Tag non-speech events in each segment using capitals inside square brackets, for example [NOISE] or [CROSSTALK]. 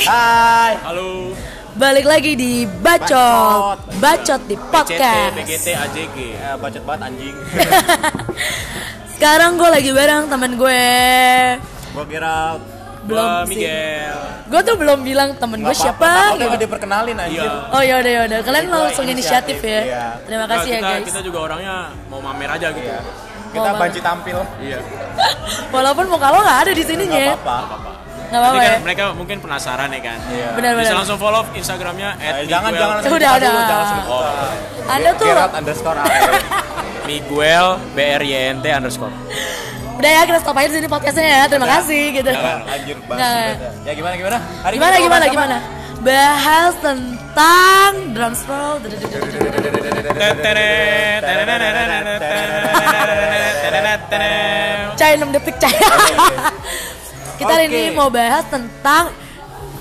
Hai. Halo. Balik lagi di Bacot. Bacot di CT, podcast. BGT, AJG. Ya, bacot banget anjing. [LAUGHS] Sekarang gue lagi bareng temen gue. Gua kira Belum. Miguel. Gue tuh belum bilang temen gue siapa. apa-apa, gitu. udah diperkenalin anjir. Iya. Oh ya udah ya udah. Kalian Gua langsung inisiatif, inisiatif, ya. iya. Terima Nah, kasih ya kita, guys. kita juga orangnya mau mamer aja gitu. Iya. Kita banci tampil. Iya. [LAUGHS] Walaupun muka lo nggak ada di sininya. Enggak apa-apa. Nggak Nanti apa-apa kan ya. mereka mungkin penasaran ya kan. Iya. Benar Bisa benar. langsung follow Instagramnya Eh, jangan jangan Udah, udah. dulu, jangan. Oh. Anda tuh Gerard underscore. Miguel BRYNT underscore. udah ya kita stop aja di sini podcastnya ya. Terima Udah. kasih gitu. Jangan anjir bahas Nggak. gitu. Ya gimana gimana? Hari Gimana gimana gimana? Bahas tentang drum roll. Cai 6 detik cai. Kita hari ini mau bahas tentang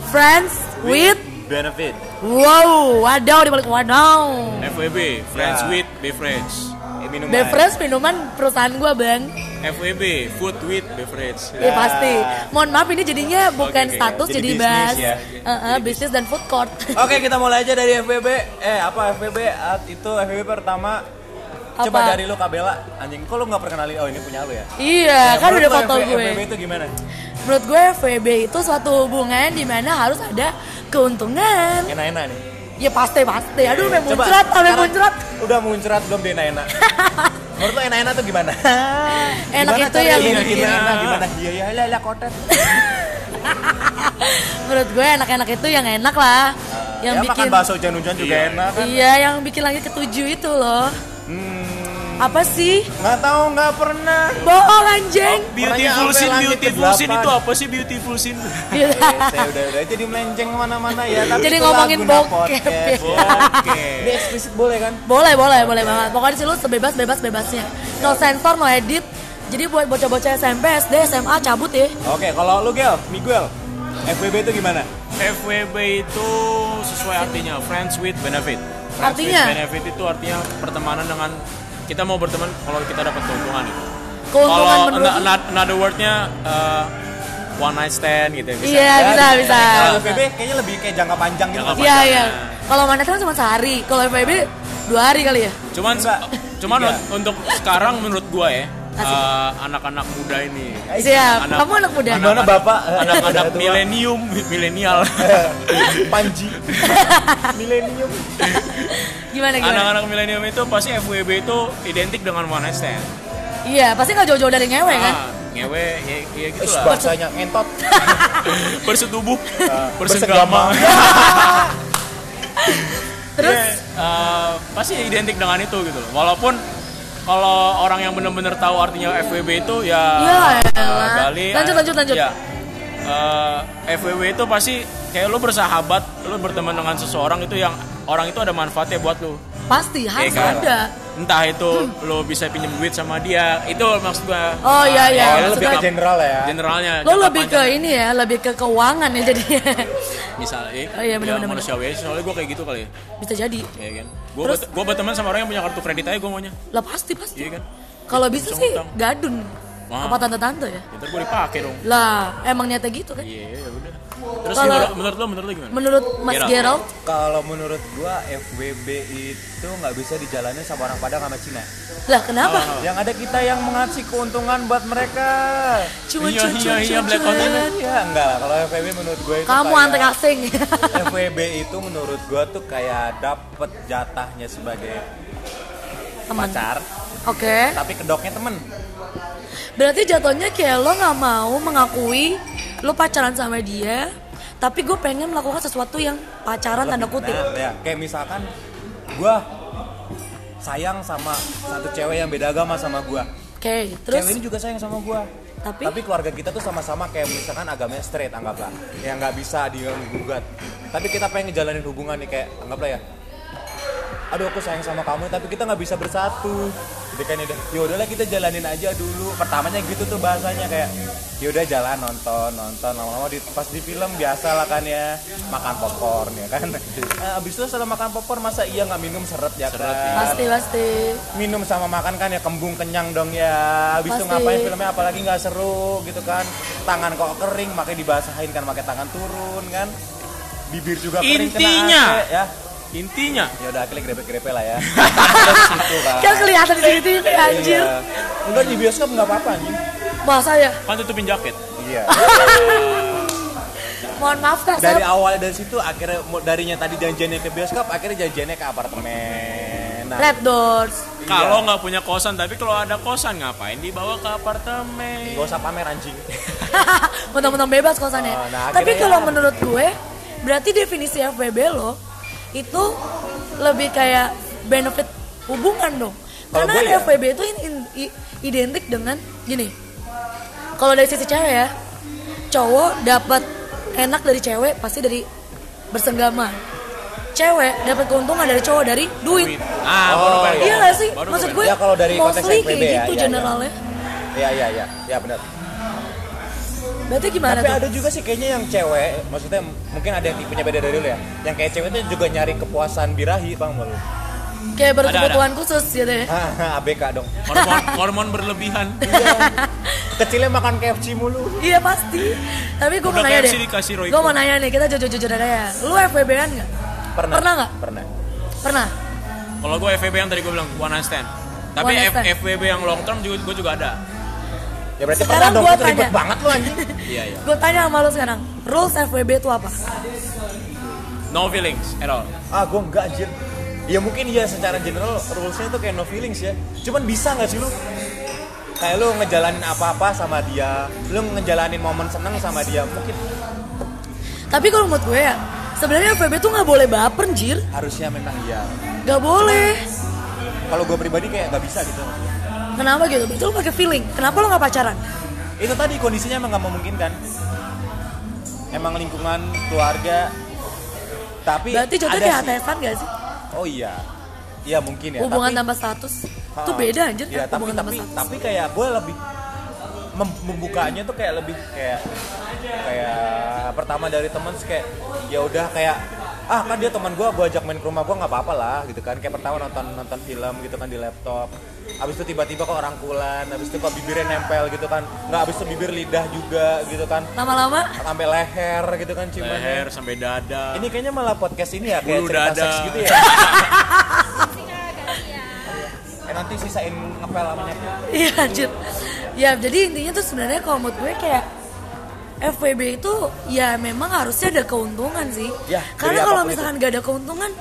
friends with benefit. wow, wadaw di balik wadaw. FWB, Friends Ya. with Beverage. Eh, minuman. Beverage minuman perusahaan gua bang. FWB, Food with Beverage. Ya pasti. Mohon maaf ini jadinya bukan oke. status Jadi jadi, bisnis bahas ya. eh, eh, bisnis dan food court. Oke, kita mulai aja dari FVB. Eh, apa FVB? Ah, Itu FVB pertama Coba Apa? dari lu Kabela, anjing kok lu nggak perkenalin oh ini punya lu ya? iya, Ya, kan udah foto gue. FVB itu gimana? Menurut gue FWB itu suatu hubungan di mana harus ada keuntungan. Enak-enak nih. Ya pasti pasti. Aduh, sampai Coba, muncrat, sampai muncrat. Udah muncrat belum dia enak-enak. [LAUGHS] Menurut lu enak-enak tuh gimana? [LAUGHS] Enak Gimana itu yang bikin- enak gimana? Iya iya lah lah kotet. [LAUGHS] Menurut gue enak-enak itu yang enak lah. yang ya bikin makan bakso hujan-hujan juga Iya. enak kan. Iya, yang bikin langit ketujuh itu loh. Hmm, Apa sih? nggak tahu nggak pernah. Bohong anjing. Beautiful Pokoknya scene, beautiful scene itu apa sih beautiful scene? [LAUGHS] Eh, saya udah udah jadi melenceng ke mana-mana ya. Tapi Jadi ngomongin bokep ya. Oke. Ini eksplisit boleh kan? boleh, boleh, boleh banget. Pokoknya sini lu sebebas bebas bebasnya. No sensor, no edit. Jadi buat bocah-bocah SMP, SD, SMA cabut ya. Oke, kalau lu Gel, Miguel, FWB itu gimana? FWB itu sesuai artinya Friends with Benefit. Friends Artinya? with Benefit itu artinya pertemanan dengan kita mau berteman kalau kita dapat keuntungan itu. Keuntungan Kalau menurut another wordnya uh, one night stand gitu ya bisa. Iya, bisa, bisa. Kalau bisa. FWB kayaknya lebih kayak jangka panjang gitu. Jangka? Iya, iya. Kalau mana kan cuma sehari. Kalau FWB dua hari kali ya. Cuman cuman Tiga. un- untuk sekarang menurut gua ya. Uh, anak-anak muda ini Siap. Anak- Kamu anak muda. Gimana bapak? anak-anak milenium milenial [LAUGHS] Panji. [LAUGHS] Milenium. Gimana gimana? anak-anak milenium itu pasti FWB itu identik dengan one night stand Iya, pasti nggak jauh-jauh dari ngewe kan? Ah, ngewe ya, ya gitu lah bahasanya ngentot. [LAUGHS] bersetubuh Ah, bersenggama Terus Ya, eh, pasti identik dengan itu gitu loh walaupun kalau orang yang benar-benar tahu artinya FWB itu ya Ya eh, elah. Bali Lanjut, eh, lanjut, lanjut. ya, eh, FWB itu pasti kayak lu bersahabat lu berteman dengan seseorang itu yang orang itu ada manfaatnya buat lu pasti harus kan? ada. entah itu lu bisa pinjem duit sama dia itu maksud gua Oh iya iya. Oh, maksud lebih ke general ya. generalnya Lo lebih ke panjang. ini ya, lebih ke keuangan ya jadinya. misalnya eh, Oh iya, bener, ya, bener, manusiawi aja soalnya gue kayak gitu kali ya Bisa jadi. ya kan gue Terus? gue berteman sama orang yang punya kartu kredit aja gue maunya Lah pasti pasti. iya kan Kalau bisa sih ngutang. gadun. Wah. Apa tante-tante ya? ya, ntar gue dipakai dong Lah, emang niatnya gitu kan? iya ya udah terus Kalau- menurut, menurut lo menurut lo gimana Menurut Mas Gerald. Gerald, Kalau menurut gua FWB itu nggak bisa dijalani sama orang Padang sama Cina. lah kenapa? Oh. Yang ada kita yang mengasih keuntungan buat mereka. Iya, iya, cuan, iya, cuan, Black. Continent. Ya enggak lah. Kalau FWB menurut gue itu Kamu kayak- antek asing. [LAUGHS] FWB itu menurut gua tuh kayak dapet jatahnya sebagai Teman. pacar, Oke. tapi kedoknya temen. Berarti jatuhnya kayak lo nggak mau mengakui lo pacaran sama dia, tapi gue pengen melakukan sesuatu yang pacaran tanda kutip. Nah, ya, kayak misalkan gua sayang sama satu cewek yang beda agama sama gua. Oke, terus Cewek ini juga sayang sama gua. Tapi? Tapi keluarga kita tuh sama-sama kayak misalkan agamanya straight anggaplah. Yang nggak bisa digugat. Tapi kita pengen ngejalanin hubungan nih kayak anggaplah ya. Aduh aku sayang sama kamu tapi kita nggak bisa bersatu. Kan udah ya udahlah kita jalanin aja dulu. Pertamanya gitu tuh bahasanya kayak ya udah jalan nonton nonton. Lama-lama di, pas di film biasa lah kan ya makan popcorn ya kan. Nah, [LAUGHS] abis itu setelah makan popcorn masa iya nggak minum? Seret ya Seret, kan? Pasti pasti. minum sama makan kan ya kembung kenyang dong ya. Habis itu ngapain filmnya? Apalagi nggak seru gitu kan. Tangan kok kering makanya dibasahin kan pakai tangan turun kan. Bibir juga kering kena Intinya. AC, ya Intinya ya udah akhirnya grepe-grepe lah ya Dari [LAUGHS] situ kan Kan kelihatan di situ kayak anjir. Iya. enggak di bioskop nggak apa-apa anjing Masa ya? kan tutupin jaket. iya [LAUGHS] Mohon maaf kak. dari saya awal dari situ akhirnya darinya tadi janjiannya ke bioskop akhirnya janjiannya ke apartemen nah Red Doors. Kalau nggak punya kosan, tapi kalau ada kosan ngapain dibawa ke apartemen? gak usah pamer anjing [LAUGHS] Mentang-mentang bebas kosannya. Oh, nah, Tapi kalau ya. menurut gue, berarti definisi FWB lo itu lebih kayak benefit hubungan dong. Karena gue ya. FWB itu in- in- i- identik dengan gini. Kalau dari sisi cewek ya, cowok dapat enak dari cewek pasti dari bersenggama. Cewek dapat keuntungan dari cowok dari duit. Ah, Oh. Iya gak sih? Baru Maksud gue Ya, kalau dari konteks mostly kayak ya, gitu iya, iya. generalnya. iya iya iya ya benar Berarti gimana Tapi tuh? ada juga sih kayaknya yang cewek, maksudnya mungkin ada yang tipenya beda dari lu ya. Yang kayak cewek itu juga nyari kepuasan birahi, Bang Mulu. Kayak Ada, berkebutuhan khusus gitu ya. ABK dong. Hormon, hormon berlebihan. Kecilnya makan KFC mulu. Iya pasti. Tapi gue mau nanya KFC deh. Gue mau nanya nih, kita jujur-jujur aja ya. Lu FWB-an nggak? Pernah? Pernah nggak? Pernah. Pernah. Kalau gue FVB yang tadi gue bilang one night stand. Tapi One night F- stand. FVB yang long term juga gue juga ada. Ya berarti Sekarang pernah dong, gua itu ribet tanya. banget lu anjing. [LAUGHS] Iya iya. Gue tanya sama lu sekarang, rules FWB itu apa? No feelings at all. Ah, gua enggak anjir. Ya mungkin ya secara general rulesnya tuh kayak no feelings ya. Cuman bisa nggak sih lu? Kayak lu ngejalanin apa-apa sama dia, lu ngejalanin momen seneng sama dia, mungkin Tapi kalau menurut gue ya, sebenarnya FWB tuh nggak boleh baper, jir. harusnya memang iya. Nggak boleh. Kalau gue pribadi kayak nggak bisa gitu. Kenapa gitu? Lu pakai feeling. Kenapa lu nggak pacaran? itu tadi kondisinya emang nggak memungkinkan emang lingkungan keluarga tapi Berarti ada kayak sih- HTSan gak sih? oh iya iya mungkin ya Hubungan tapi, tanpa status. Ha, Itu beda anjir. ya, tapi hubungan tanpa tapi status. tapi kayak gue lebih mem- membukanya tuh kayak lebih kayak kayak pertama dari temen kayak ya udah kayak ah kan dia teman gue gue ajak main ke rumah gue nggak apa-apa lah gitu kan kayak pertama nonton nonton film gitu kan di laptop abis itu tiba-tiba kok rangkulan abis itu kok bibirnya nempel gitu kan nggak abis itu bibir lidah juga gitu kan Lama-lama sampai leher gitu kan ciumannya. Leher sampai dada. Ini kayaknya malah podcast ini ya kayak Bulu cerita dada. seks gitu ya. [LAUGHS] eh nanti sisain ngepel namanya. Iya anjir. Ya jadi intinya tuh sebenarnya kalau menurut gue kayak FWB itu ya memang harusnya ada keuntungan sih. Ya, Karena kalau misalkan gak ada keuntungan,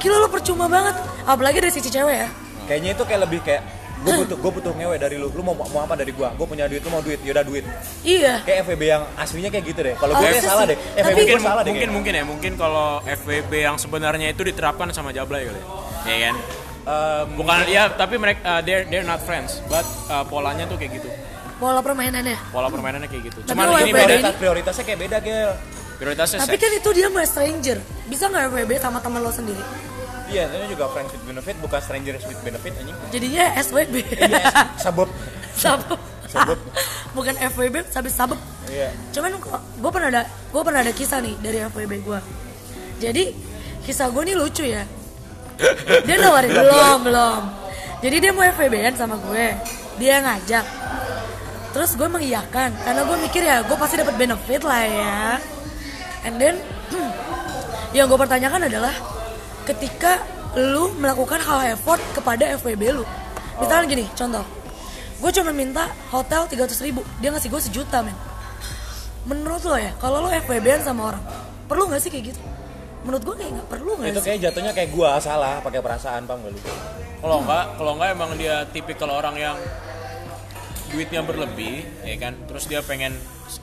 kilo lo percuma banget. Apalagi dari sisi cewek ya. Kayaknya itu kayak lebih kayak gue butuh gue butuh ngewe dari lu. Lu mau mau apa dari gua? Gue punya duit, lu mau duit, yaudah duit. Iya. Kayak FVB yang aslinya kayak gitu deh. Kalau gue kayak salah deh. Tapi- FVB mungkin gue salah deh. mungkin kayaknya. mungkin ya mungkin kalau FVB yang sebenarnya itu diterapkan sama Jablay kali ya ya kan Em, bukan ya tapi mereka uh, they're they're not friends but uh, polanya tuh kayak gitu Pola permainannya. pola permainannya kayak gitu Tapi cuman ini beda prioritas prioritasnya kayak beda gel. prioritasnya Tapi seks kan itu dia mah stranger. Bisa nggak FWB sama teman lo sendiri? Iya, ini juga friends with benefit bukan strangers with benefit anjing. Jadinya SWB. Iya, sabuk. [LAUGHS] sabuk. Sabuk. [LAUGHS] Bukan FWB, tapi sabuk. Iya. Cuman gue pernah ada gue pernah ada kisah nih dari FWB gue. Jadi kisah gue nih lucu ya. Dia nawarin [LAUGHS] belum belum. Jadi dia mau FWB-an sama gue. Dia ngajak. Terus gue mengiyakan karena gue mikir ya gue pasti dapat benefit lah ya. And then [CLEARS THROAT] yang gue pertanyakan adalah ketika lu melakukan hal effort kepada FWB lu. Misalnya gini, contoh. Gue cuma minta hotel 300 ribu, dia ngasih gue sejuta men. Menurut lo ya, kalau lo FWB-an sama orang, perlu gak sih kayak gitu? Menurut gue kayak gak perlu gak Itu kayak jatuhnya kayak gua salah pakai perasaan paham gak lu? kalau enggak kalau enggak emang dia tipikal orang yang duitnya berlebih ya kan terus dia pengen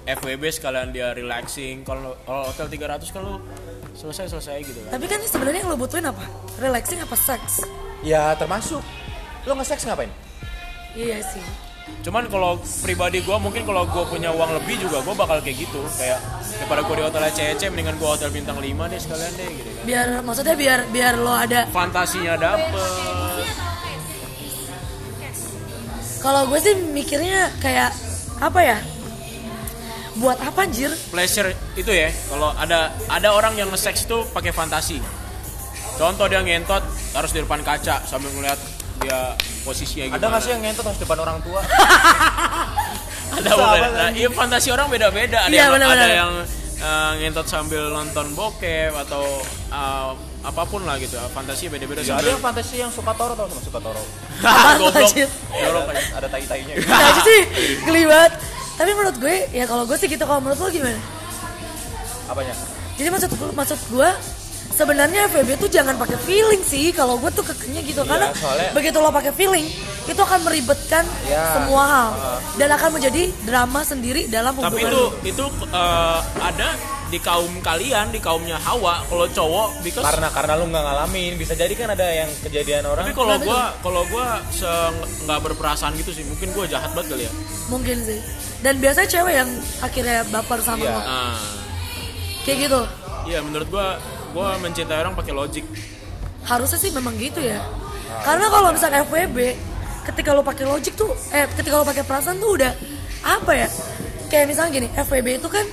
FWB sekalian dia relaxing kalau kalau hotel 300 kan lu selesai selesai gitu kan Tapi kan sebenarnya yang lo butuhin apa? Relaxing apa seks? Ya termasuk. Lo nge-seks ngapain? Iya sih. cuman kalau pribadi gue mungkin kalau gue punya uang lebih juga gue bakal kayak gitu kayak daripada gue di hotel CC mendingan gue hotel bintang 5 deh sekalian deh gitu kan Biar maksudnya biar biar lo ada fantasinya dapet Kalau gue sih mikirnya kayak apa ya? Buat apa anjir? pleasure itu ya kalau ada ada orang yang nge-sex itu pakai fantasi contoh dia ngentot harus di depan kaca sambil ngeliat dia posisinya gimana Ada nggak sih yang ngentot harus depan orang tua? [LAUGHS] ada bukan kan? nah, iya fantasi orang beda-beda ada Iya, yang ada yang eh, ngentot sambil nonton bokep atau eh, apa pun lah gitu fantasi beda-beda Ya, ada yang fantasi yang suka toro tau nggak suka toro? [LAUGHS] goblok aja Ada tai-tainya. [LAUGHS] Nah itu sih geli banget. Tapi menurut gue ya kalau gue sih gitu kalau menurut lo gimana? Apanya? Jadi maksud maksud gue sebenarnya FWB tuh jangan pakai feeling sih kalau gue tuh kekenya gitu Iya, karena soalnya- begitu lo pakai feeling itu akan meribetkan Iya. semua hal Heeh. dan akan menjadi drama sendiri dalam hubungan tapi itu itu eh, ada di kaum kalian di kaumnya Hawa kalau cowok because Karena karena lu nggak ngalamin, bisa jadi kan ada yang kejadian orang. tapi kalau gua kalau gua nggak berperasaan gitu sih. Mungkin gua jahat banget kali ya. Mungkin sih. Dan biasanya cewek yang akhirnya baper sama Iya. lo. Nah kayak gitu. Iya menurut gua gua mencintai orang pakai logik harusnya sih memang gitu ya. Karena kalau misalnya FWB ketika lo pakai logik tuh eh ketika lo pakai perasaan tuh udah apa ya? Kayak misalnya gini FWB itu kan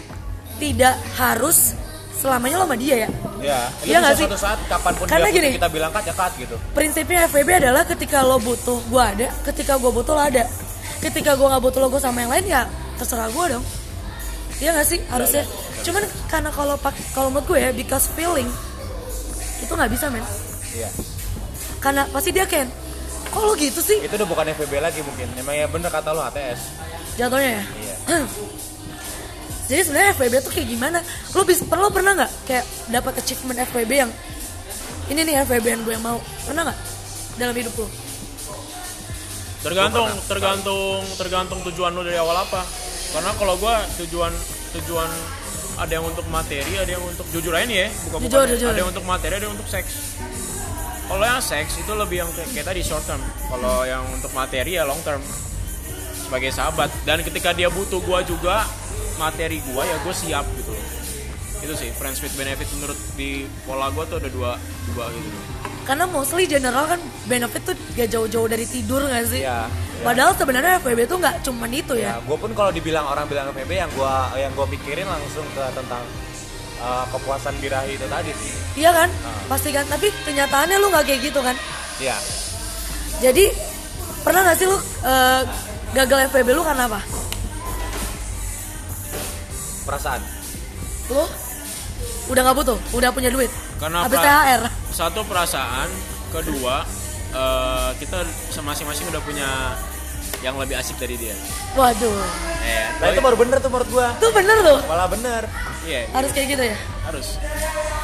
tidak harus selamanya lo sama dia ya Ya, Iya bisa nggak sih? suatu saat kapan pun Karena dia gini. kita bilang kat ya kat gitu. prinsipnya FWB adalah ketika lo butuh gue ada ketika gue butuh lo ada ketika gue nggak butuh lo gue sama yang lain ya terserah gue dong Iya gak sih harusnya cuman karena kalau pak kalau menurut gue ya because feeling itu nggak bisa men Iya. karena pasti dia kan kok lo gitu sih Itu udah bukan FVB lagi mungkin. Emangnya bener kata lu HTS. jatuhnya ya Iya. [CLEARS THROAT] jadi sebenarnya FWB tuh kayak gimana? Lo bisa pernah lo pernah nggak kayak dapat achievement FWB yang ini nih FWB yang gue yang mau. Pernah nggak dalam hidup lo tergantung tergantung tergantung tujuan lu dari awal apa. Karena kalau gua tujuan tujuan ada yang untuk materi ada yang untuk jujur aja nih ya bukan Jujur, bukan jujur. ada yang untuk materi ada yang untuk seks. Kalau yang seks itu lebih yang kayak, kayak tadi short term. Kalau yang untuk materi ya long term sebagai sahabat. Dan ketika dia butuh gua juga materi gua ya gue siap gitu loh itu sih friends with benefit menurut di pola gua tuh ada dua dua gitu karena mostly general kan benefit tuh gak jauh-jauh dari tidur gak sih Iya, iya. padahal sebenarnya FWB tuh nggak cuman itu Ya, ya gue pun kalau dibilang orang bilang FVB yang gua yang gua pikirin langsung ke tentang uh, kepuasan birahi itu tadi sih. iya kan Ah. pasti kan tapi kenyataannya lu nggak kayak gitu kan Iya. jadi pernah gak sih lu eh, gagal FWB lu karena apa Perasaan. lu? Udah nggak butuh? Udah punya duit? Karena habis pra- THR satu perasaan. Kedua eh, kita masing-masing udah punya yang lebih asik dari dia. Waduh. Eh Nah itu baru bener tuh menurut gua. tuh bener tuh? Malah bener. iya harus kayak gitu ya? Harus.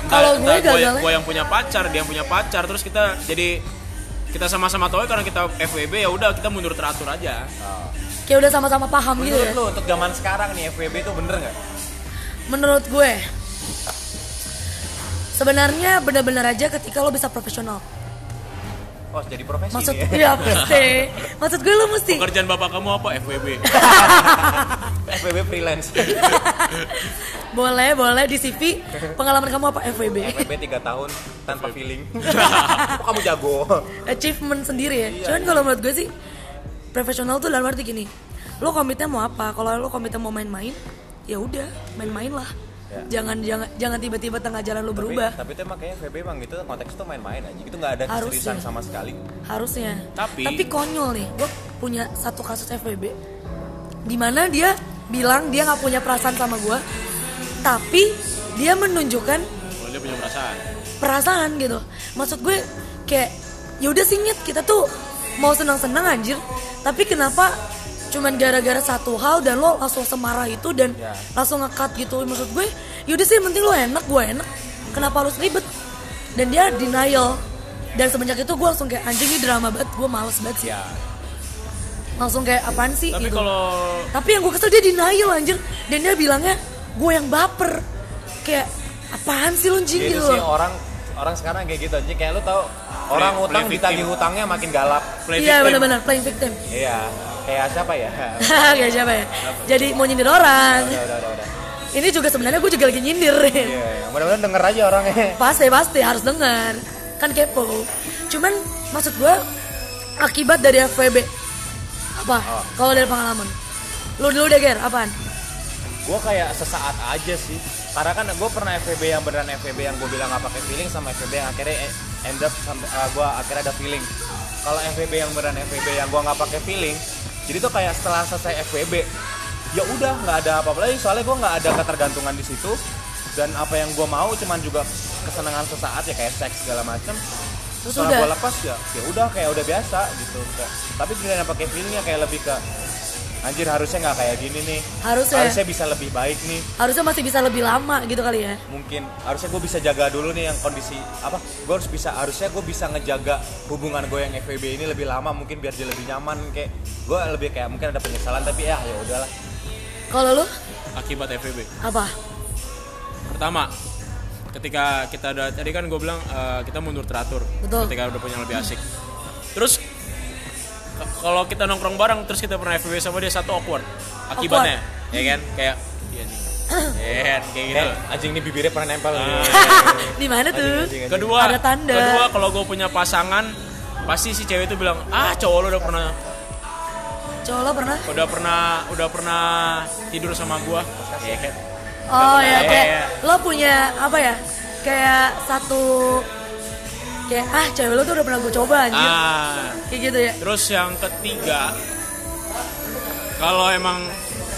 Kalau gue gue gagalnya- gue yang punya pacar dia yang punya pacar terus kita jadi kita sama-sama tahu ya karena kita FWB ya udah kita mundur teratur aja. Oh. kayak udah sama-sama paham gitu Menurut ya? lu untuk zaman sekarang nih FVB itu bener nggak? Menurut gue sebenarnya benar-benar aja ketika lo bisa profesional Oh jadi profesi maksud nih. iya pasti maksud gue lo mesti pekerjaan bapak kamu apa FWB [LAUGHS] FVB freelance. [LAUGHS] boleh boleh di CV pengalaman kamu apa FWB FVB 3 tahun tanpa feeling. [LAUGHS] Kok kamu jago? achievement sendiri ya Iya, cuman iya. kalau menurut gue sih profesional tuh dalam arti gini lo komitnya mau apa kalau lo komitnya mau main-main ya udah main-main lah Ya. jangan jangan jangan tiba-tiba tengah jalan lo Tapi, berubah tapi itu emang kayaknya FVB emang gitu konteks itu main-main aja. Itu nggak ada keseriusan sama sekali. harusnya Tapi- tapi konyol nih gue punya satu kasus FWB di mana dia bilang dia nggak punya perasaan sama gue tapi dia menunjukkan kalau dia punya perasaan perasaan gitu maksud gue kayak yaudah sih Nyet, kita tuh mau senang-senang anjir tapi kenapa cuman gara-gara satu hal dan lo langsung semarah itu dan Ya. langsung ngekat gitu. Maksud gue yaudah sih penting lo enak gue enak. Kenapa harus ribet? Dan dia denial. Dan semenjak itu gue langsung kayak anjing ini drama banget gue males banget sih. Ya. langsung kayak apaan sih? Tapi gitu. kalau tapi yang gue kesel dia denial anjir. Dan dia bilangnya gue yang baper. Kayak apaan sih lo anjing? Jadi gitu sih orang orang sekarang kayak gitu. Aja kayak lu tau orang Play- utang play ditagih hutangnya makin galak. play iya benar-benar playing victim. Iya. Kayak siapa ya? [LAUGHS] kayak siapa ya jadi mau nyindir orang udah udah udah. udah. ini juga sebenarnya gue juga lagi nyindir Iya, mudah-mudahan denger aja orangnya. [LAUGHS] pasti pasti harus dengar kan kepo cuman maksud gue akibat dari FWB Apa? Oh. Kalau dari pengalaman. Lu dulu deh, Ger. Apaan? gue kayak sesaat aja sih karena kan gue pernah FVB yang beneran FVB yang gue bilang nggak pakai feeling sama FVB yang akhirnya e- end up sampai gue akhirnya ada feeling kalau FVB yang beneran FVB yang gue nggak pakai feeling jadi tuh kayak setelah selesai FVB ya udah nggak ada apa-apa lagi. Soalnya gue nggak ada ketergantungan di situ. Dan apa yang gue mau cuman juga kesenangan sesaat ya kayak seks segala macam Terus setelah gue lepas ya ya udah kayak udah biasa gitu. Tapi giliran pakai feelingnya kayak lebih ke anjir harusnya nggak kayak gini nih Harusnya. harusnya bisa lebih baik nih Harusnya masih bisa lebih lama gitu kali ya. mungkin harusnya gue bisa jaga dulu nih yang kondisi apa gue harus bisa harusnya gue bisa ngejaga hubungan gue yang FVB ini lebih lama mungkin biar dia lebih nyaman kayak gue lebih kayak mungkin ada penyesalan tapi ya ya udahlah Kalau lu akibat FVB apa? pertama ketika kita udah tadi kan gue bilang eh, kita mundur teratur Betul. ketika udah punya lebih asik terus kalau kita nongkrong bareng terus kita pernah FVB sama dia satu awkward akibatnya ya kan kayak iya nih [COUGHS] ya kan kayak gitu eh anjing ini bibirnya pernah nempel nih. [LAUGHS] Di mana tuh? Anjing, anjing, anjing. kedua Ada tanda. kedua kalau gue punya pasangan pasti si cewek itu bilang ah cowok lo udah pernah Cowok lo pernah? udah pernah udah pernah tidur sama gue ya kan Oh ya, Iya, kayak iya. lo punya apa ya? Kayak satu kayak ah cewek lo tuh udah pernah gue coba anjir. ah Kayak gitu ya. Terus yang ketiga, kalau emang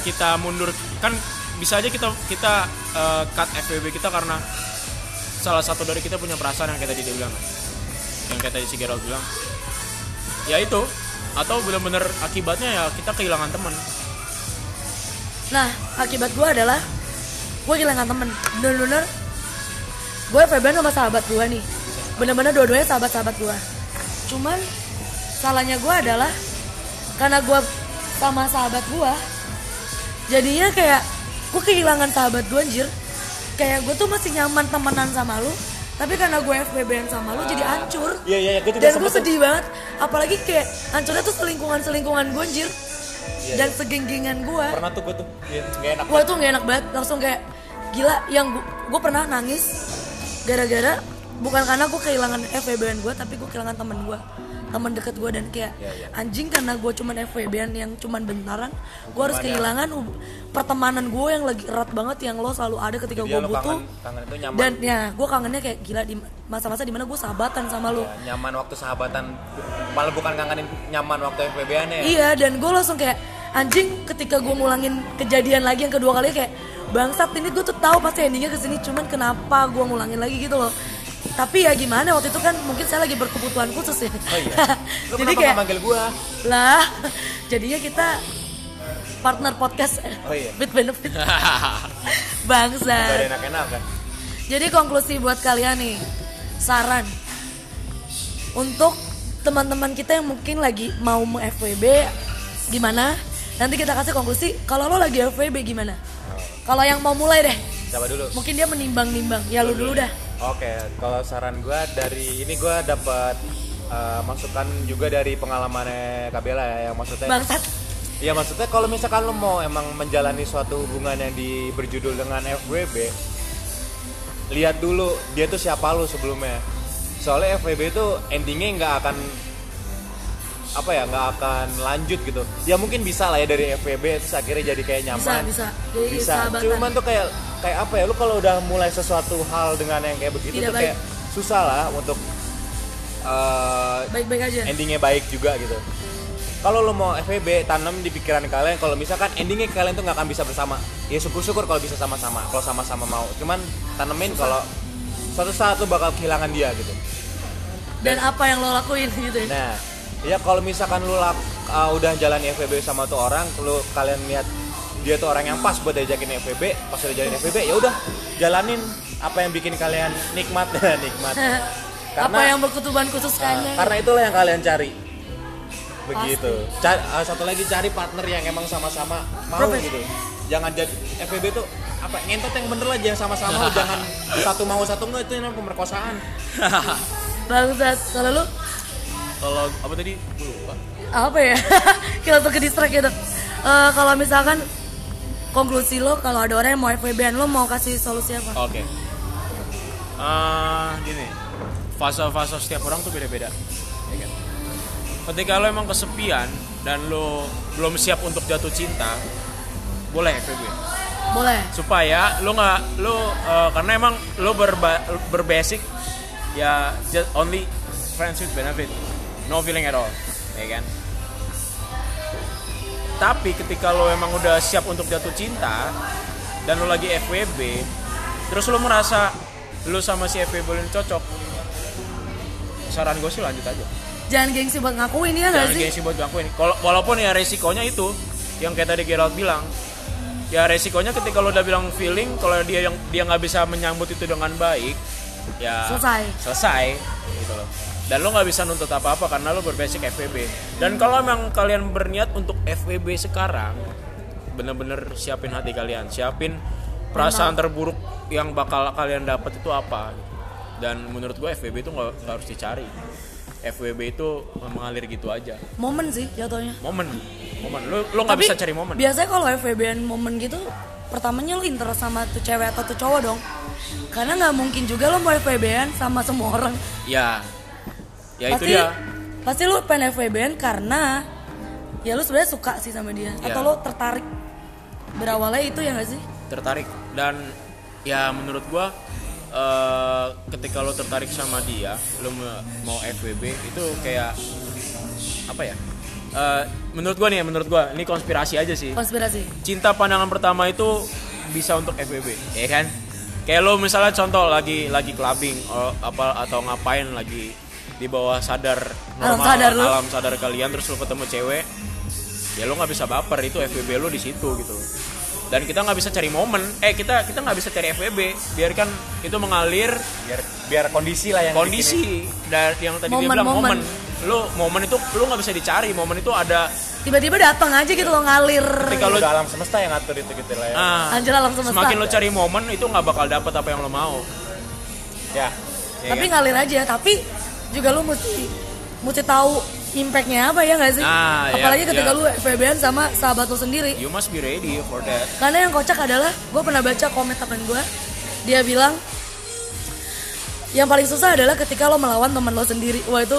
kita mundur kan bisa aja kita kita eh, cut FWB kita karena salah satu dari kita punya perasaan yang kayak tadi dia bilang, yang kayak tadi si Gerald bilang, ya itu atau benar-benar akibatnya ya kita kehilangan teman. Nah, akibat gue adalah gue kehilangan temen. Bener-bener gue FBN sama sahabat gue nih. Bener-bener dua-duanya sahabat-sahabat gue. Cuman salahnya gue adalah karena gue sama sahabat gue, jadinya kayak gue kehilangan sahabat gue anjir. Kayak gue tuh masih nyaman temenan sama lu, tapi karena gue FBN sama lu jadi hancur. Iya iya gue juga Dan gue tuh. sedih banget, apalagi kayak hancurnya tuh selingkungan-selingkungan gue anjir. Iya, Dan iya. segenggengan gue. pernah tuh gue tuh Iya, nggak enak Wah itu gak enak banget, langsung kayak gila yang gue pernah nangis gara-gara bukan karena gue kehilangan FWB-an gue tapi gue kehilangan temen gue teman deket gue dan kayak Iya, iya. anjing karena gue cuman FWB-an yang cuman bentaran gue harus kehilangan pertemanan gue yang lagi erat banget yang lo selalu ada ketika gue butuh. kangen, kangen itu nyaman. Dan ya gue kangennya kayak gila di masa-masa di mana gue sahabatan sama lo. Ya, nyaman waktu sahabatan. Malah bukan kangenin nyaman waktu FVB-an ya. Iya dan gue langsung kayak anjing ketika gue ngulangin kejadian lagi yang kedua kali kayak bangsat ini gue tuh tahu pasti endingnya ke sini cuman kenapa gue ngulangin lagi gitu loh tapi ya gimana waktu itu kan mungkin saya lagi berkebutuhan khusus ya. Oh iya. [LAUGHS] Lu jadi kayak manggil gue lah [LAUGHS] jadinya kita partner podcast Oh iya. [LAUGHS] with benefit. Enak-enak kan? Jadi konklusi buat kalian nih saran untuk teman-teman kita yang mungkin lagi mau FWB gimana? Nanti kita kasih konklusi kalau lo lagi FWB gimana? Kalau yang mau mulai deh. Siapa dulu. Mungkin dia menimbang-nimbang. Ya lu dulu dah Oke, kalau saran gue dari ini gue dapat eh, masukan juga dari pengalamannya Kabela ya, yang maksudnya. bangsat Iya maksudnya kalau misalkan lo mau emang menjalani suatu hubungan yang di berjudul dengan FWB, lihat dulu dia tuh siapa lo sebelumnya. Soalnya FWB itu endingnya nggak akan apa ya nggak akan lanjut gitu. Ya mungkin bisa lah ya dari FWB terus akhirnya jadi kayak nyaman. bisa jadi bisa. sahabatan. Cuman tuh kayak kayak apa ya lu kalau udah mulai sesuatu hal dengan yang kayak begitu Tidak tuh baik. kayak susah lah untuk eh, baik-baik aja endingnya baik juga gitu. Kalau lo mau FVB tanam di pikiran kalian kalau misalkan endingnya kalian tuh nggak akan bisa bersama. Ya syukur-syukur kalau bisa sama-sama. Kalau sama-sama mau. Cuman tanemin kalau suatu saat lo bakal kehilangan dia gitu. dan apa yang lo lakuin gitu ya Nah, ya kalau misalkan lu lak- uh, udah jalan FVB sama tuh orang, lu kalian lihat dia tuh orang yang pas buat diajakin FVB, pas udah jalan FVB ya udah jalanin apa yang bikin kalian nikmat [LAUGHS] nikmat. [LAUGHS] apa yang berketuban khusus Uh, kayaknya karena itulah yang kalian cari. Begitu. Ca- uh, satu lagi cari partner yang emang sama-sama mau Profes- gitu. Jangan jadi FVB tuh apa ngentot yang bener lah jangan sama-sama jangan [LAUGHS] satu mau satu enggak itu namanya pemerkosaan. bangsat kalau lu Kalau apa tadi? Lupa. apa ya [LAUGHS] kita tuh ke distract gitu Eh, kalau misalkan konklusi lo kalau ada orang yang mau FWB lo mau kasih solusi apa Oke. Eh, gini, fase-fase setiap orang tuh beda-beda. Ya kan? Ketika lo emang kesepian, dan lo belum siap untuk jatuh cinta boleh FWB boleh supaya lo nggak lo eh, karena emang lo berba, berbasic ya just only friends with benefit no feeling at all. Ya kan? Tapi ketika lo emang udah siap untuk jatuh cinta dan lo lagi FWB terus lo merasa lo sama si FWB ini cocok saran gue sih lanjut aja. Jangan gengsi buat ngakuin ya jangan sih? gengsi buat ngakuin. Kalau walaupun ya resikonya itu yang kayak tadi Gerald bilang ya resikonya ketika lo udah bilang feeling kalau dia yang dia nggak bisa menyambut itu dengan baik ya Selesai. selesai gitu loh dan lo nggak bisa nuntut apa apa karena lo berbasic FWB dan kalau emang kalian berniat untuk FWB sekarang bener-bener siapin hati kalian. Siapin perasaan terburuk yang bakal kalian dapat itu apa. Dan menurut gue FWB itu nggak harus dicari. FWB itu mengalir gitu aja. Momen sih jatuhnya. Momen. Momen. Lo lo nggak bisa cari momen. biasanya kalau FWB-an momen gitu pertamanya lo interest sama tuh cewek atau tuh cowok dong. Karena nggak mungkin juga lo mau FWB-an sama semua orang. Ya ya itu pasti dia. pasti lo pengen FWB-an karena ya lo sebenarnya suka sih sama dia. Ya. atau lo tertarik berawalnya itu ya nggak sih? Tertarik. Dan ya menurut gua eh, ketika lo tertarik sama dia lo mau FWB itu kayak apa ya? Eh, menurut gua nih ya menurut gua ini konspirasi aja sih. Konspirasi. Cinta pandangan pertama itu bisa untuk FWB ya kan? Kayak lo misalnya contoh lagi lagi clubbing o- apa atau ngapain lagi di bawah sadar Alam normal sadar lo. alam sadar kalian terus lo ketemu cewek ya lo nggak bisa baper itu FWB lo di situ gitu dan kita nggak bisa cari momen eh kita kita nggak bisa cari FWB biarkan itu mengalir biar biar kondisi lah yang kondisi dan yang tadi dia Momen, bilang momen. momen lo momen itu lo nggak bisa dicari momen itu ada tiba-tiba datang aja gitu lo ngalir ketika lo alam semesta yang ngatur itu gitu lah ya. ah, Anjir alam semesta. semakin lo cari momen itu nggak bakal dapet apa yang lo mau Ya. ya tapi kan? ngalir aja tapi juga lo mesti mesti tahu impactnya apa ya nggak sih? Nah, ya, apalagi ketika ya. lu FWB-an sama sahabat lo sendiri. You must be ready for that. Karena yang kocak adalah gue pernah baca komen temen gue dia bilang yang paling susah adalah ketika lo melawan temen lo sendiri. Wah itu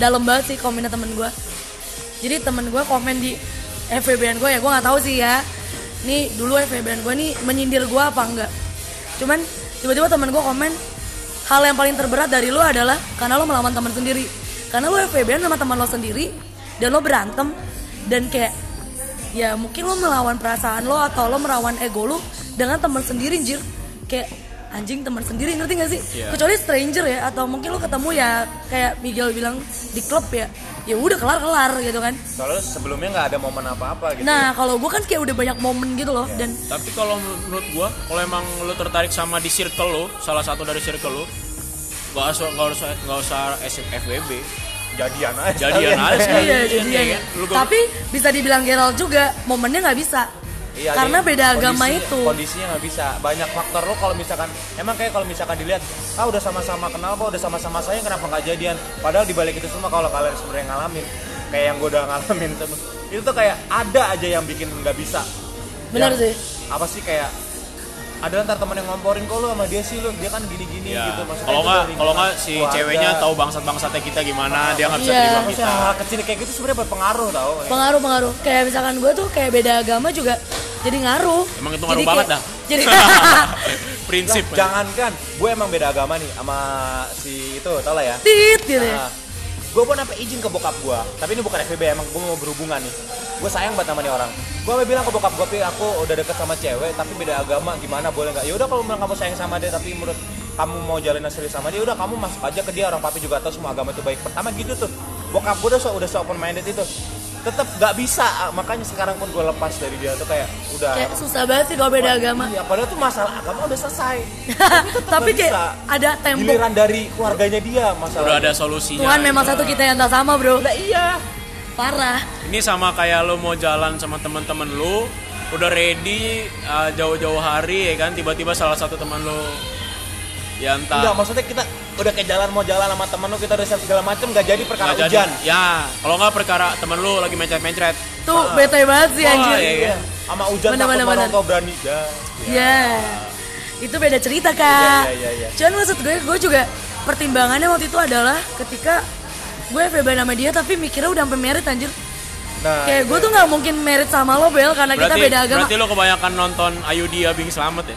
dalam banget sih komennya temen gue jadi temen gue komen di FVB-an gue ya gue nggak tahu sih ya. Nih dulu FVB-an gue nih menyindir gue apa enggak. Cuman tiba-tiba temen gue komen hal yang paling terberat dari lo adalah karena lo melawan teman sendiri. Karena lo FVB-an sama teman lo sendiri dan lo berantem dan kayak ya mungkin lo melawan perasaan lo atau lo melawan ego lo dengan teman sendiri anjir. Kayak anjing teman sendiri ngerti gak sih Iya. kecuali stranger ya atau mungkin lo ketemu ya kayak Miguel bilang di klub ya ya udah kelar kelar gitu kan Soalnya sebelumnya nggak ada momen apa-apa gitu. nah kalau gue kan kayak udah banyak momen gitu loh dan tapi kalau menurut gua kalau emang lo tertarik sama di circle lo salah satu dari circle lo nggak usah nggak usah nggak usah FWB jadian aja. jadian [LAUGHS] aja sekalian, iya ya jadian kan? Lu gak- tapi bisa dibilang Gerald juga momennya nggak bisa Iya, karena jadi beda agama kondisi- itu Kondisinya nggak bisa. Banyak faktor lo kalau misalkan emang kayak kalau misalkan dilihat, ah udah sama-sama kenal kok, udah sama-sama sayang kenapa nggak jadian? Padahal dibalik itu semua kalau kalian sebenarnya ngalamin, kayak yang gue udah [LAUGHS] ngalamin itu tuh kayak ada aja yang bikin nggak bisa. Benar sih. Apa sih kayak ada ntar temen yang ngomporin kok lu sama dia sih lu dia kan gini-gini Ya. gitu maksudnya Kalau nggak kalau nggak si keluarga. ceweknya tahu bangsat-bangsatnya kita gimana, dia nggak bisa Iya. terima Maksudnya kita. hal kecil kayak gitu sebenarnya berpengaruh tau pengaruh pengaruh kayak misalkan gue tuh kayak beda agama juga jadi ngaruh Emang itu Jadi ngaruh banget kayak- dah. jadi [LAUGHS] [LAUGHS] Prinsip. Lah, jangankan gue emang beda agama nih sama si itu tau lah ya tit gitu ya gue pun sampai izin ke bokap gue tapi ini bukan FBB emang gue mau berhubungan nih. Gue sayang banget sama nih orang. Gue bilang ke bokap gue "Pi, aku udah deket sama cewek tapi beda agama gimana boleh nggak? Ya udah kalau bilang kamu sayang sama dia tapi menurut kamu mau jalin serius sama dia udah kamu masuk aja ke dia. Orang papi juga tahu semua agama itu baik. Pertama gitu tuh bokap gue udah so udah so open minded itu tetap nggak bisa. Makanya sekarang pun gue lepas dari dia tuh kayak udah kayak susah banget sih kalau beda agama. Iya, padahal tuh masalah agama udah selesai. [LAUGHS] Tapi kayak bisa. ada tembok giliran dari keluarganya dia masalah Udah ada solusinya. Tuhan memang satu kita yang tak sama bro. Lah iya. Parah. Ini sama kayak lo mau jalan sama teman-teman lo, udah ready uh, jauh-jauh hari ya kan, tiba-tiba salah satu teman lo ya entah. Enggak, maksudnya kita udah kayak jalan mau jalan sama temen lu kita udah siap segala macem nggak jadi perkara nggak hujan. Ya, kalau nggak perkara temen lu lagi mencret-mencret. tuh bete banget sih Wah, anjir iya, Iya. Sama hujan takut bener, orang bener. tua berani. Ya. Ya, itu beda cerita kak. Iya, iya, iya, iya. Cuman maksud gue, gue juga pertimbangannya waktu itu adalah ketika gue FB nama dia tapi mikirnya udah sampai merit anjir. Nah, Kayak gue tuh nggak mungkin merit sama lo Bel karena kita berarti beda agama. berarti lo kebanyakan nonton Ayudhya Bing Slamet ya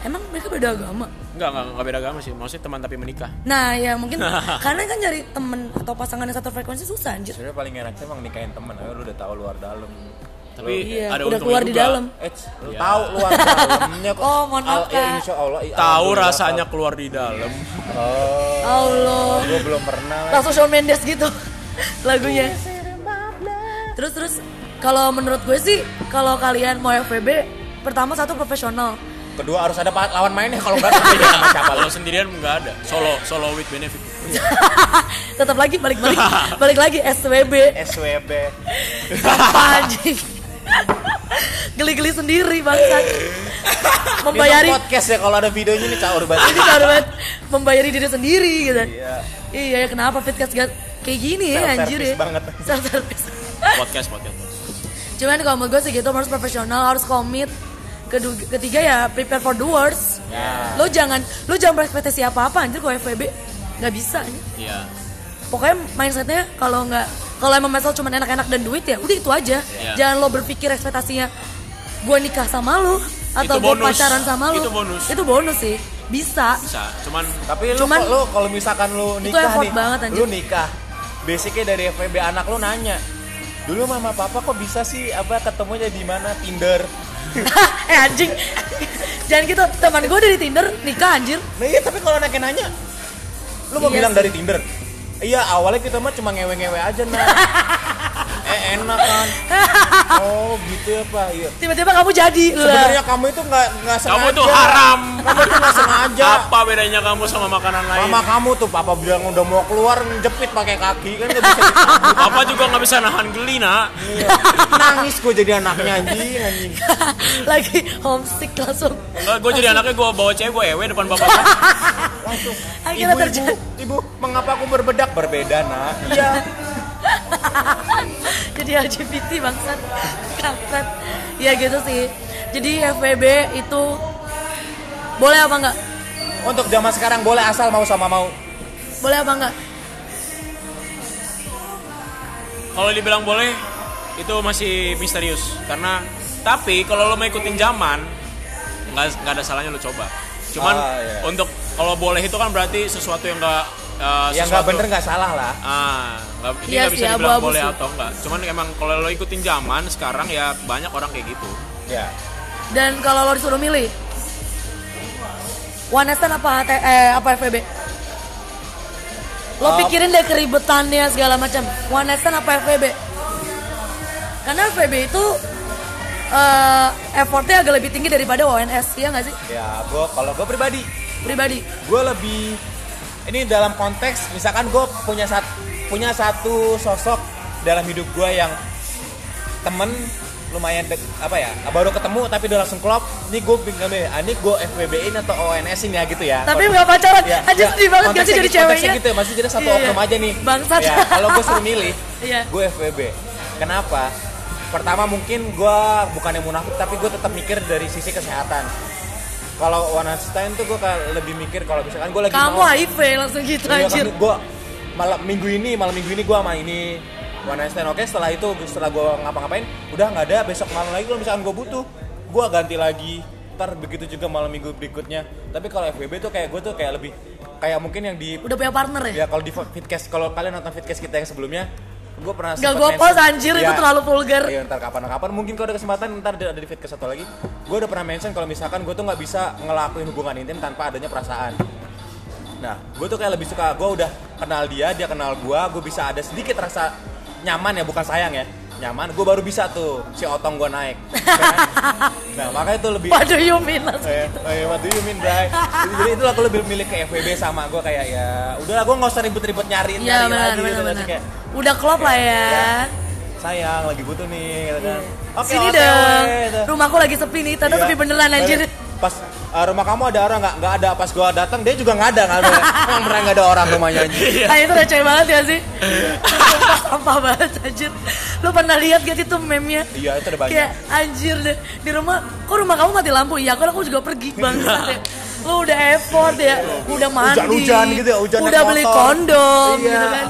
Emang mereka beda agama? Enggak, enggak, enggak beda agama sih. Maksudnya teman tapi menikah. Nah ya mungkin [LAUGHS] karena kan nyari temen atau pasangan yang satu frekuensi susah anjir. sebenarnya paling enaknya emang nikahin temen ayo lu udah tahu luar dalam Tapi Iya, ada udah keluar di juga. dalam. eh lu Iya. tahu luar dalamnya kok [LAUGHS] Oh, mohon maaf, ya, Kak. insya Allah i- Tahu rasanya keluar di dalam. oh Allah. gue belum pernah Langsung Shawn Mendes gitu [LAUGHS] lagunya. Terus terus kalau menurut gue sih kalau kalian mau FVB pertama satu profesional. Kedua harus ada lawan mainnya kalau enggak tapi sama siapa lu Kalau sendirian enggak ada. Solo solo with benefit. [LAUGHS] Tetap lagi balik-balik [LAUGHS] balik lagi SWB. SWB Apa anjing? Geli-geli sendiri bangsat. Membayari podcast ya kalau ada videonya nih caur banget ini cara banget membayari diri sendiri gitu. Iya. Iya, ya kenapa Fitcast gak kayak gini ya anjir ya. banget. Self service. Podcast podcast. Cuman kalau menurut gue sih gitu harus profesional, harus komit. Kedua, ketiga ya prepare for the worst. Ya. Lo jangan lo jangan berekspektasi apa-apa anjir kalau FVB nggak bisa. anjir. Iya. Pokoknya mindsetnya kalau nggak kalau emang masalah cuma enak-enak dan duit ya udah itu aja. Iya. Jangan lo berpikir ekspektasinya gue nikah sama lo atau gue pacaran sama lo. Itu bonus. Itu bonus sih. Bisa. Bisa. Cuman Tapi lu Cuman- kok- lu kalau misalkan lu Itu nikah nih, banget, anjir. lu nikah. Basicnya dari FVB anak lu nanya. Dulu mama papa kok bisa sih apa ketemunya di mana Tinder? [LAUGHS] eh anjing. Jangan gitu. Teman gue dari Tinder nikah anjir. Nah iya tapi kalau anaknya nanya, lu mau Iya bilang sih. dari Tinder? Iya awalnya kita mah cuma ngewe-ngewe aja nah. [LAUGHS] eh enak kan? [LAUGHS] Oh gitu ya pak. Iya. Tiba-tiba kamu jadi. lah. Sebenarnya kamu itu nggak nggak sengaja. kamu tuh haram. Kamu tuh nggak sengaja. Apa bedanya kamu sama makanan lain? Mama kamu tuh papa bilang udah mau keluar jepit pakai kaki kan nggak bisa [LAUGHS] ditahan. Papa juga nggak bisa nahan geli nak. Iya. Nangis gue jadi anaknya anjing anjing. [LAUGHS] lagi homesick langsung Enggak, gue jadi anaknya gue bawa cewek gue ewe depan bapak. Langsung. Akhirnya ibu, terjadi. ibu, ibu, mengapa aku berbedak? Berbeda nak. Iya. [LAUGHS] jadi LGBT bangsat kampret ya gitu sih jadi FWB itu boleh apa enggak Untuk zaman sekarang boleh asal mau sama mau. boleh apa enggak Kalau dibilang boleh, itu masih misterius. Karena tapi kalau lo mau ikutin zaman, nggak nggak ada salahnya lo coba. Cuman Ah, iya. untuk kalau boleh itu kan berarti sesuatu yang nggak eh, Yang nggak bener nggak salah lah. Ah, nggak, ini Iya nggak bisa dibilang abu-abu boleh sih. atau enggak. Cuman emang kalau lo ikutin zaman sekarang ya banyak orang kayak gitu. Ya. dan kalau lo disuruh milih one stand apa HT, eh, apa FWB lo Oh. pikirin deh keribetannya segala macam one stand apa FWB karena FWB itu eh, effortnya agak lebih tinggi daripada ONS ya nggak sih Ya, gue kalau gue pribadi, pribadi gue lebih ini dalam konteks misalkan gue punya sat, punya satu sosok dalam hidup gue yang temen lumayan dek, apa ya baru ketemu tapi udah langsung klop ini gue bingung nih ah, ini gue FWB in atau ONS in ya gitu ya. Tapi nggak pacaran. Ya, aja ya, sedih banget gak sih jadi gitu- ceweknya. gitu ya. Masih jadi satu Iya, iya. oknum aja nih. Bangsat. ya kalau gue suruh milih [LAUGHS] Iya. gue FWB kenapa? Pertama mungkin gue bukan yang munafik tapi gue tetap mikir dari sisi kesehatan kalau one night stand tuh gue lebih mikir kalau misalkan gue lagi kamu mau. HIV langsung gitu Iya, anjir. kan, gue malam minggu ini malam minggu ini gue sama ini one night stand. Oke setelah itu setelah gue ngapa-ngapain udah nggak ada. Besok malam lagi kalau misalkan gue butuh gue ganti lagi. Ntar begitu juga malam minggu berikutnya. Tapi kalau FWB tuh kayak gue tuh kayak lebih kayak mungkin yang di udah punya partner ya? Ya kalau di fitcast kalau kalian nonton fitcast kita yang sebelumnya gue pernah Gak mention- post anjir itu Ya, terlalu vulgar. Iya ntar kapan-kapan. Mungkin kalau ada kesempatan ntar ada di fitcast satu lagi. Gue udah pernah mention kalau misalkan gue tuh nggak bisa ngelakuin hubungan intim tanpa adanya perasaan. Nah gue tuh kayak lebih suka gue udah kenal dia dia kenal gue gue bisa ada sedikit rasa nyaman ya bukan sayang ya nyaman gue baru bisa tuh si otong gue naik [LAUGHS] Kan? nah makanya itu lebih What do you mean Eh, eh, what do you mean, Bray? Jadi, itu aku lebih milih ke FWB sama gue kayak ya udahlah gue nggak usah ribet-ribet nyariin Iya nyari benar lagi benar gitu. Nanti kayak Udah klop lah ya. sayang lagi butuh nih gitu kan. Oke, Sini oke, dong. gitu. Rumahku lagi sepi nih. Tante Iya. sepi beneran anjir. Pas eh, rumah kamu ada orang nggak? Nggak ada. Pas gua datang dia juga nggak ada. Nggak ada. Emang beneran nggak ada orang rumahnya anjir. [LAUGHS] Ah itu receh banget ya sih. Sumpah [LAUGHS] sampah banget anjir. Lu pernah lihat gak sih tuh meme-nya? Iya itu ada banyak. Kayak anjir deh di rumah. Kok rumah kamu mati lampu? Iya, kan aku juga pergi bangsat [LAUGHS] ya. Lu udah effort ya, udah mandi, Hujan-hujan gitu ya, hujan udah beli motor. kondom Iya. gitu kan.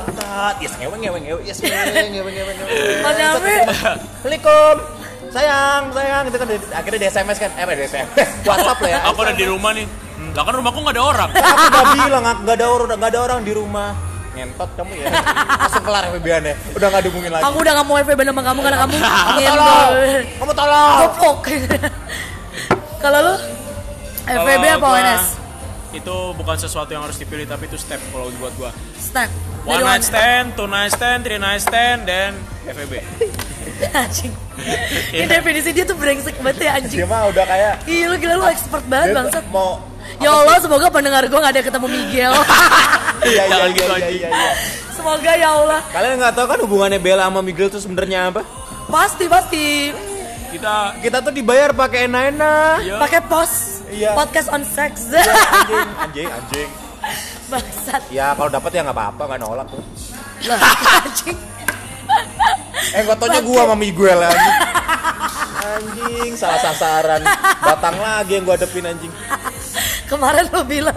Yes ngeweng ngeweng ngeweng, yes ngeweng ngeweng ngeweng. ngeweng. Assalamualaikum. Sayang, sayang itu kan di- akhirnya di SMS kan. Eh, di SMS. [LAUGHS] WhatsApp lah ya. Aku udah di rumah nih. Hmm, Lah kan rumahku nggak ada orang. [LAUGHS] Aku udah bilang nggak ada orang, nggak ada orang di rumah. Ngentot kamu ya. Langsung kelar FBB ya. Udah nggak dihubungin lagi. aku udah gak mau FB sama kamu karena kamu [LAUGHS] Kamu tolong. Kamu tolong. Gopok. Kalau lu Kalau apa ONS? Itu bukan sesuatu yang harus dipilih tapi itu step kalau buat gua. Step. One night stand, two night stand, three night stand, dan FEB. [LAUGHS] anjing. Ini definisi dia tuh brengsek banget ya anjing. Dia mah udah kayak Iya lu gila lu expert banget bangsat. mau Ya Allah semoga pendengar gue gak ada yang ketemu Miguel. [LAUGHS] Iya iya iya gitu, iya iya. iya. semoga ya Allah. Kalian nggak tahu kan hubungannya Bella sama Miguel tuh sebenarnya apa? Pasti pasti. Kita Kita tuh dibayar pakai enak-enak. ya, Pakai pos. Iya. Podcast on sex. Anjing, anjing, anjing. [LAUGHS] Bangsat. Ya kalau dapat ya nggak apa-apa, nggak nolak tuh. Lah, anjing. Eh fotonya gua sama Miguel anjing. Anjing, salah sasaran. Batang lagi yang gua hadepin anjing. Kemarin lu bilang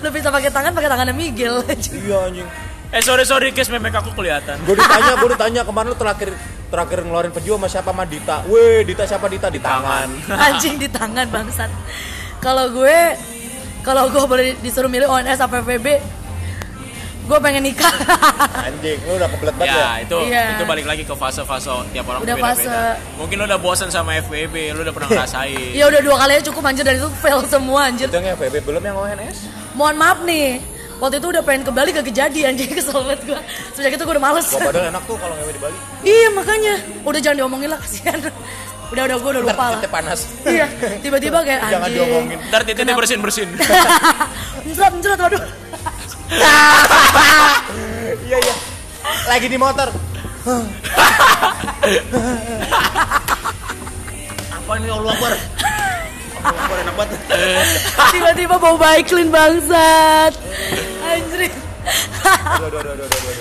lu bisa pakai tangan pakai tangannya Miguel. anjing. Iya anjing. Eh sorry sorry guys, memek aku kelihatan. Gue ditanya, gue ditanya kemarin lu terakhir terakhir ngeluarin video sama siapa sama Dita. Weh, Dita siapa Dita di tangan. Anjing di tangan bangsat. Kalau gue kalau gue boleh disuruh milih ONS apa FVB, gue pengen nikah. [LAUGHS] Anjing, lu udah kebelet banget ya. Ya itu Iya. itu balik lagi ke fase-fase tiap orang Udah fase. Mungkin lu udah bosan sama FWB, lu udah pernah [LAUGHS] ngerasain. ya udah dua kali aja cukup anjir dan itu fail semua anjir. Itu yang FBB belum yang ONS? Mohon maaf nih. Waktu itu udah pengen kembali ke kejadian [LAUGHS] jadi kesel banget gue. Sejak itu gue udah males. Gua padahal enak tuh kalau ngewe di Bali. iya makanya. Udah jangan diomongin lah kasihan. Udah udah gue udah lupa lah. Titik panas. Iya, tiba-tiba kayak anjing. Jangan diomongin. Ntar titiknya bersin-bersin. Mencelat, mencelat, waduh. Iya iya. Lagi di motor. Apa ini Allah Akbar? Tiba-tiba bau baiklin bangsat. Anjir.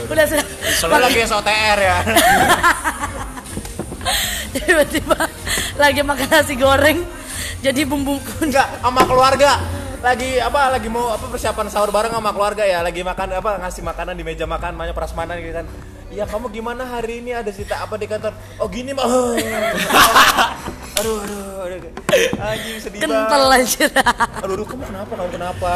Udah sudah. Lu lagi SOTR ya. Tiba-tiba lagi makan nasi goreng. Jadi bumbu. Enggak, sama keluarga. Lagi apa? Lagi mau apa persiapan sahur bareng sama keluarga ya. Lagi makan apa? Ngasih makanan di meja makan, banyak prasmanan gitu kan. Iya, kamu gimana hari ini ada cerita apa di kantor? Oh gini mah. [LAUGHS] aduh, aduh, aduh. Anjing sedih Kental banget. anjir. Aduh, aduh, kamu kenapa? Kamu kenapa?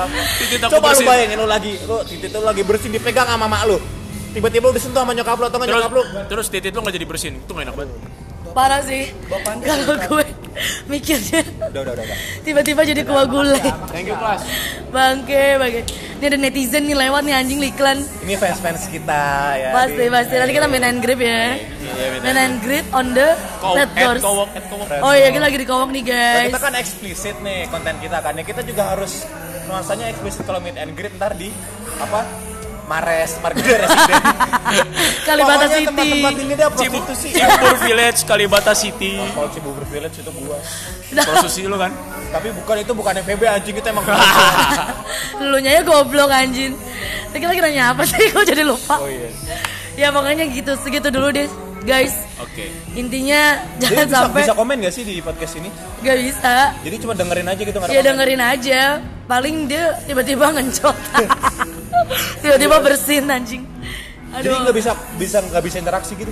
Coba lu bayangin lu lagi, lu titik lu lagi bersin dipegang sama mak lu. Tiba-tiba lu disentuh sama nyokap lu atau nggak nyokap lu? terus titik lu nggak jadi bersin. Itu nggak enak banget. Parah sih. Kalau gue mikirnya tiba-tiba jadi kuah gulai. Thank you kelas. Bangke, bangke. Ini ada netizen nih lewat nih anjing iklan. Ini fans-fans kita ya. Pasti, di- pasti. Nanti kita main and grip ya. Iya, Main and grip on the red doors. Oh iya, kita lagi di kowok nih Nah, guys. kita kan eksplisit nih konten kita kan. Ya, kita juga harus nuansanya eksplisit kalau meet and greet ntar di apa? Mares, Margida Residen. [LAUGHS] Kalibata Pokoknya City. Tempat-tempat ini dia Cibu, prostitusi. Cibubur Village, Kalibata City. Kalau Cibubur Village itu gua. Prostitusi lu kan? Tapi bukan itu bukan FVB anjing itu emang [LAUGHS] Lu nya goblok anjing. Tadi lagi nanya apa sih? [LAUGHS] Kok jadi lupa? Oh iya. Ya pokoknya gitu, segitu dulu deh guys. Oke. Intinya Jadi jangan bisa, sampai bisa komen gak sih di podcast ini? gak bisa. Jadi cuma dengerin aja gitu nggak Ya komen? dengerin aja. Paling dia tiba-tiba ngencot. Tiba-tiba bersin anjing. Jadi Aduh. nggak bisa bisa nggak bisa interaksi gitu?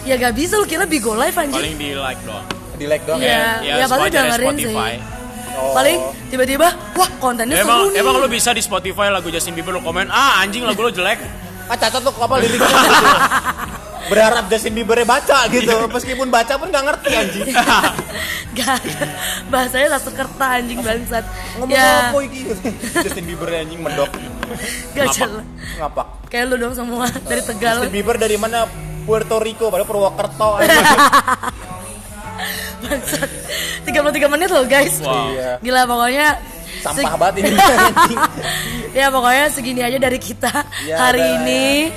Ya gak bisa lu kira Bigo Live anjing. Paling di like doang. Di like doang Iya. ya? ya, paling sewajarnya dengerin sih. Spotify. Oh. Paling tiba-tiba wah kontennya Ya, emang seru nih. emang lu bisa di Spotify lagu Justin Bieber lu komen, "Ah, anjing lagu lu jelek." ah cacat tuh apa liriknya. [LAUGHS] Berharap Justin Bieber baca gitu, meskipun baca pun nggak ngerti anjing. [LAUGHS] Gak. Bahasanya Sasekerta anjing bangsat. Ngomong Ya, apa iki? [LAUGHS] Justin Bieber anjing mendok. gak Ngapak. jelas. Ngapak. Kayak lu dong semua dari Tegal. Justin Bieber dari mana? Puerto Rico, padahal Purwokerto [LAUGHS] anjing. Bangsat. 33 menit loh guys. Wow. Iya. Gila pokoknya Sampah banget ini ya pokoknya segini aja dari kita Ya, hari ini.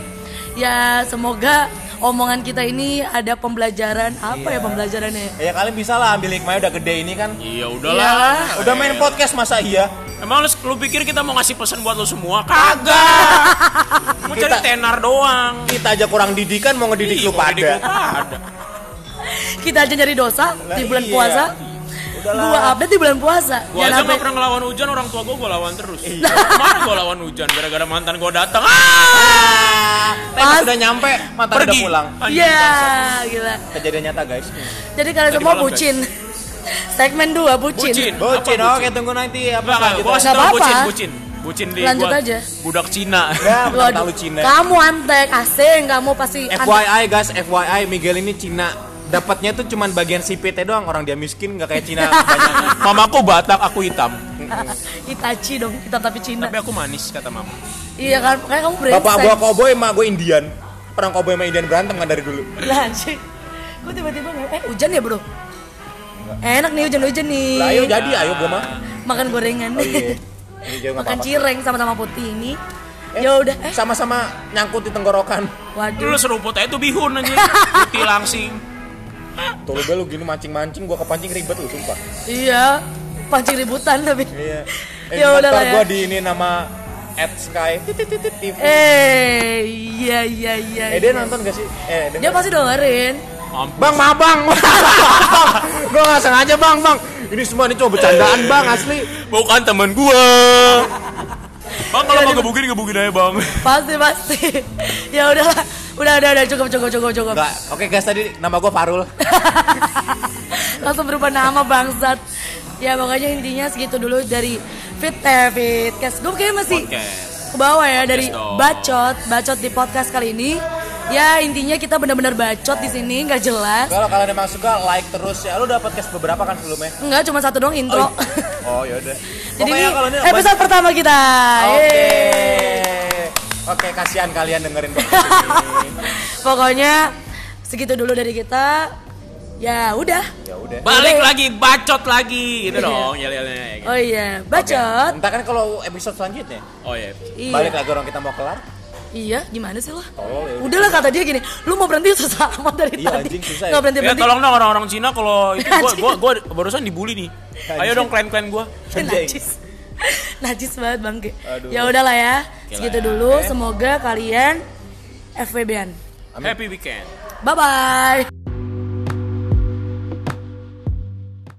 Ya semoga omongan kita ini ada pembelajaran apa Iya. ya pembelajarannya? Ya kalian bisa lah ambil hikmahnya udah gede ini kan. Iya, udahlah. Udah main podcast masa iya? Emang lu, lu pikir kita mau ngasih pesan buat lu semua? Kagak. mau cari tenar doang. Kita aja kurang didikan mau ngedidik Ih, lu didik pada. lu pada. Kita aja nyari dosa di Lah, bulan iya. puasa. Udahlah. Gua update di bulan puasa. Gua aja sampai- gak pernah ngelawan hujan, orang tua gua gua lawan terus. Iya. Kemarin gua lawan hujan gara-gara mantan gua datang. Ah! Pas Pas- udah nyampe, mantan udah Pergi. pulang. Anjing, Iya, bangsat. gila. Kejadian nyata guys. Jadi kalian semua malam, bucin. Segmen 2 bucin. Bucin. Bocin, Apa oke tunggu nanti apa selanjutnya. gua kasih Nggak bucin, bucin. Bucin di Lanjut gua. aja. Budak Cina. Ya, tahu Cina. Kamu antek asing, kamu pasti antek. FYI guys, FYI Miguel ini Cina. Dapatnya tuh cuman bagian sipitnya doang. Orang dia miskin nggak kayak Cina banyak. [LAUGHS] Mamaku Batak, aku hitam. [LAUGHS] Itachi dong, kita tapi Cina. Tapi aku manis kata mama. Iya kan, kayak kamu brengsek. Bapak gua cowboy, emak gua Indian. Orang cowboy sama Indian berantem kan dari dulu. Lah anjing. Gue tiba-tiba eh hujan ya bro? Enak nih hujan-hujan nih. Lah ayo jadi, ayo gua mah. Makan gorengan. Oh iya. [LAUGHS] Nggak Makan apa-apa. cireng sama-sama putih ini. Eh, Ya udah, eh Sama-sama nyangkut di tenggorokan. Waduh. seruput aja tuh bihun aja. Putih langsing. Tuh lu lu gini mancing-mancing, gua kepancing ribet lu sumpah. Iya, pancing ributan tapi. Iya. Eh, Ya udah lah ya. gua di ini nama at Sky TV. Eh, iya iya iya. Eh dia iya. nonton gak sih? Eh Dia pasti dengerin. Bang, maaf bang. [LAUGHS] gua gak sengaja bang, bang. Ini semua ini cuma bercandaan bang, asli. Bukan temen gua. Bang kalau mau gebukin gebukin aja bang. Pasti pasti. [LAUGHS] ya udahlah. Udah udah udah cukup cukup cukup cukup. Oke guys tadi nama gua Farul. [LAUGHS] Langsung berubah nama bangsat. Ya pokoknya intinya segitu dulu dari Fit eh Fitcast. Gue kayaknya masih Podcast. ke bawah ya dari dong. bacot, bacot di podcast kali ini. Ya intinya kita benar-benar bacot di sini nggak jelas. Kalau kalian emang suka like terus ya. Lu udah podcast beberapa kan sebelumnya? Enggak cuma satu dong intro. Oh yaudah. [LAUGHS] Jadi ini episode pertama kita. Oke. Yeay. Oke, kasihan kalian dengerin ini. [LAUGHS] Pokoknya segitu dulu dari kita. Ya udah. Ya udah. Balik Udah. lagi, bacot lagi, gitu Iya. dong, yel-yelnya. gitu. Oh iya, bacot. Entar kan kalau episode selanjutnya Oh iya. Iya. balik lagi orang kita mau kelar. Iya, gimana sih? Tolol ya. udah. Udahlah kata dia gini, lu mau berhenti susah amat dari Iya, tadi. anjing, susah ya. Nggak berhenti Ya berhenti. tolong dong orang-orang Cina kalau itu gua, Anjing. [LAUGHS] gua, gua barusan dibully nih. Ayo dong klan-klan gua. Najis. [LAUGHS] Najis banget bangke. Ya udahlah ya, segitu ya. dulu. Oke. Semoga kalian FWB-an. Happy weekend. Bye bye.